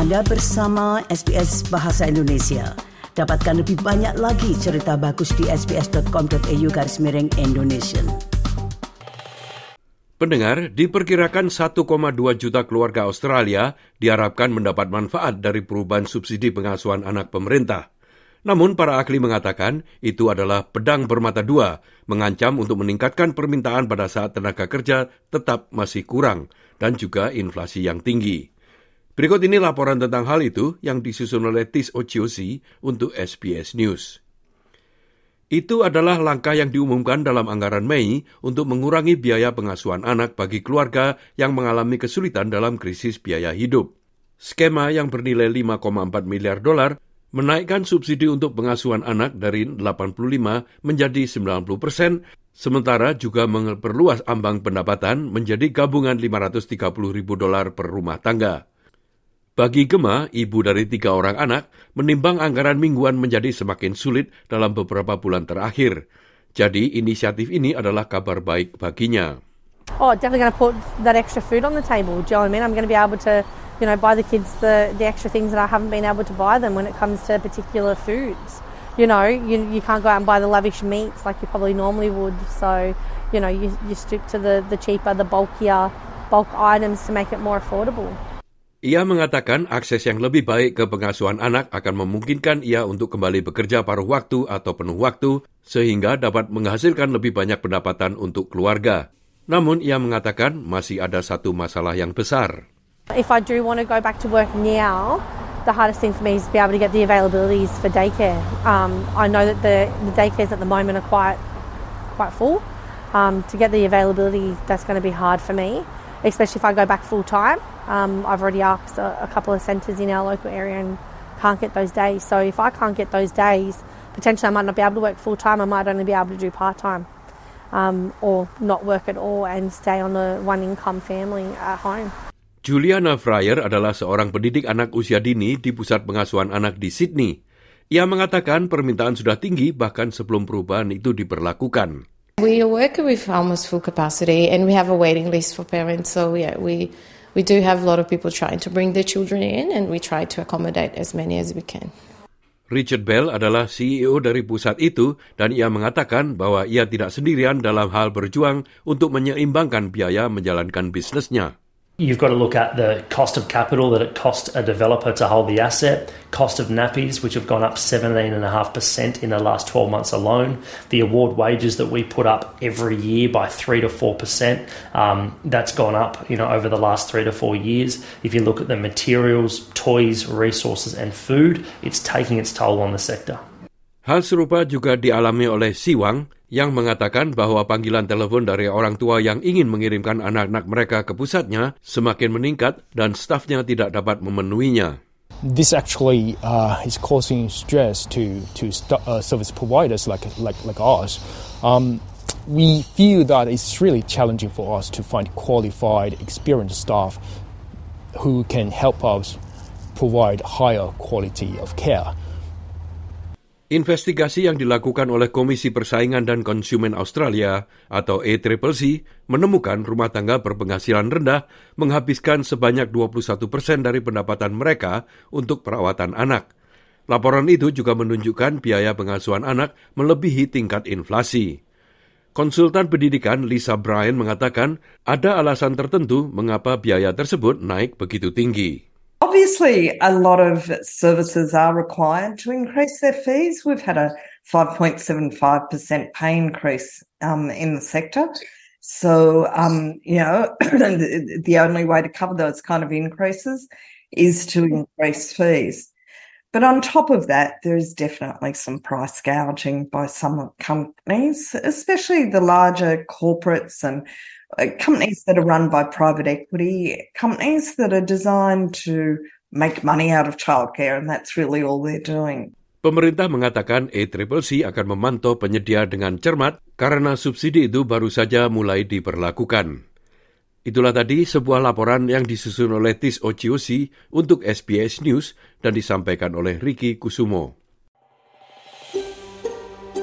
Anda bersama SBS Bahasa Indonesia. Dapatkan lebih banyak lagi cerita bagus di sbs.com.au garis miring Indonesia. Pendengar, diperkirakan 1,2 juta keluarga Australia diharapkan mendapat manfaat dari perubahan subsidi pengasuhan anak pemerintah. Namun para ahli mengatakan itu adalah pedang bermata dua, mengancam untuk meningkatkan permintaan pada saat tenaga kerja tetap masih kurang dan juga inflasi yang tinggi. Berikut ini laporan tentang hal itu yang disusun oleh Tis Ociosi untuk SBS News. Itu adalah langkah yang diumumkan dalam anggaran Mei untuk mengurangi biaya pengasuhan anak bagi keluarga yang mengalami kesulitan dalam krisis biaya hidup. Skema yang bernilai 5,4 miliar dolar menaikkan subsidi untuk pengasuhan anak dari 85 menjadi 90 persen, sementara juga memperluas ambang pendapatan menjadi gabungan 530 ribu dolar per rumah tangga. Bagi Gema, ibu dari tiga orang anak, menimbang anggaran mingguan menjadi semakin sulit dalam beberapa bulan terakhir. Jadi inisiatif ini adalah kabar baik baginya. Oh, definitely going to put that extra food on the table. Do you know what I mean? I'm going to be able to you know, buy the kids the, the extra things that I haven't been able to buy them when it comes to particular foods. You know, you, you can't go out and buy the lavish meats like you probably normally would. So, you know, you, you stick to the, the cheaper, the bulkier bulk items to make it more affordable. Ia mengatakan akses yang lebih baik ke pengasuhan anak akan memungkinkan ia untuk kembali bekerja paruh waktu atau penuh waktu sehingga dapat menghasilkan lebih banyak pendapatan untuk keluarga. Namun ia mengatakan masih ada satu masalah yang besar. If I do want to go back to work now, the hardest thing for me is to be able to get the availabilities for daycare. Um, I know that the, the daycares at the moment are quite quite full. Um, to get the availability, that's going to be hard for me, especially if I go back full time. Um, I've already asked a, a couple of centres in our local area and can't get those days. So if I can't get those days, potentially I might not be able to work full time. I might only be able to do part time. Um, or not work at all and stay on a one income family at home. Juliana Fryer adalah seorang pendidik anak usia dini di Pusat Pengasuhan Anak di Sydney. Ia mengatakan permintaan sudah tinggi bahkan sebelum perubahan itu diberlakukan. We working with almost full capacity and we have a waiting list for parents. So yeah, we we do have a lot of people trying to bring their children in and we try to accommodate as many as we can. Richard Bell adalah CEO dari pusat itu dan ia mengatakan bahwa ia tidak sendirian dalam hal berjuang untuk menyeimbangkan biaya menjalankan bisnisnya. You've got to look at the cost of capital that it costs a developer to hold the asset, cost of nappies, which have gone up 17.5% in the last 12 months alone, the award wages that we put up every year by 3 to 4%, um, that's gone up you know, over the last three to four years. If you look at the materials, toys, resources, and food, it's taking its toll on the sector. Hal serupa juga dialami oleh Siwang, yang mengatakan bahwa panggilan telepon dari orang tua yang ingin mengirimkan anak-anak mereka ke pusatnya semakin meningkat dan stafnya tidak dapat memenuhinya. This actually uh, is causing stress to to uh, service providers like like like us. Um, we feel that it's really challenging for us to find qualified, experienced staff who can help us provide higher quality of care. Investigasi yang dilakukan oleh Komisi Persaingan dan Konsumen Australia atau ACCC menemukan rumah tangga berpenghasilan rendah menghabiskan sebanyak 21 persen dari pendapatan mereka untuk perawatan anak. Laporan itu juga menunjukkan biaya pengasuhan anak melebihi tingkat inflasi. Konsultan pendidikan Lisa Bryan mengatakan ada alasan tertentu mengapa biaya tersebut naik begitu tinggi. Obviously, a lot of services are required to increase their fees. We've had a 5.75% pay increase um, in the sector. So, um, you know, the only way to cover those kind of increases is to increase fees. But on top of that, there is definitely some price gouging by some companies, especially the larger corporates and companies that are run by private equity, companies that are designed to make money out of childcare, and that's really all they're doing. Pemerintah mengatakan ACCC akan memantau penyedia dengan cermat karena subsidi itu baru saja mulai diperlakukan. Itulah tadi sebuah laporan yang disusun oleh Tis Ociosi untuk SBS News dan disampaikan oleh Ricky Kusumo.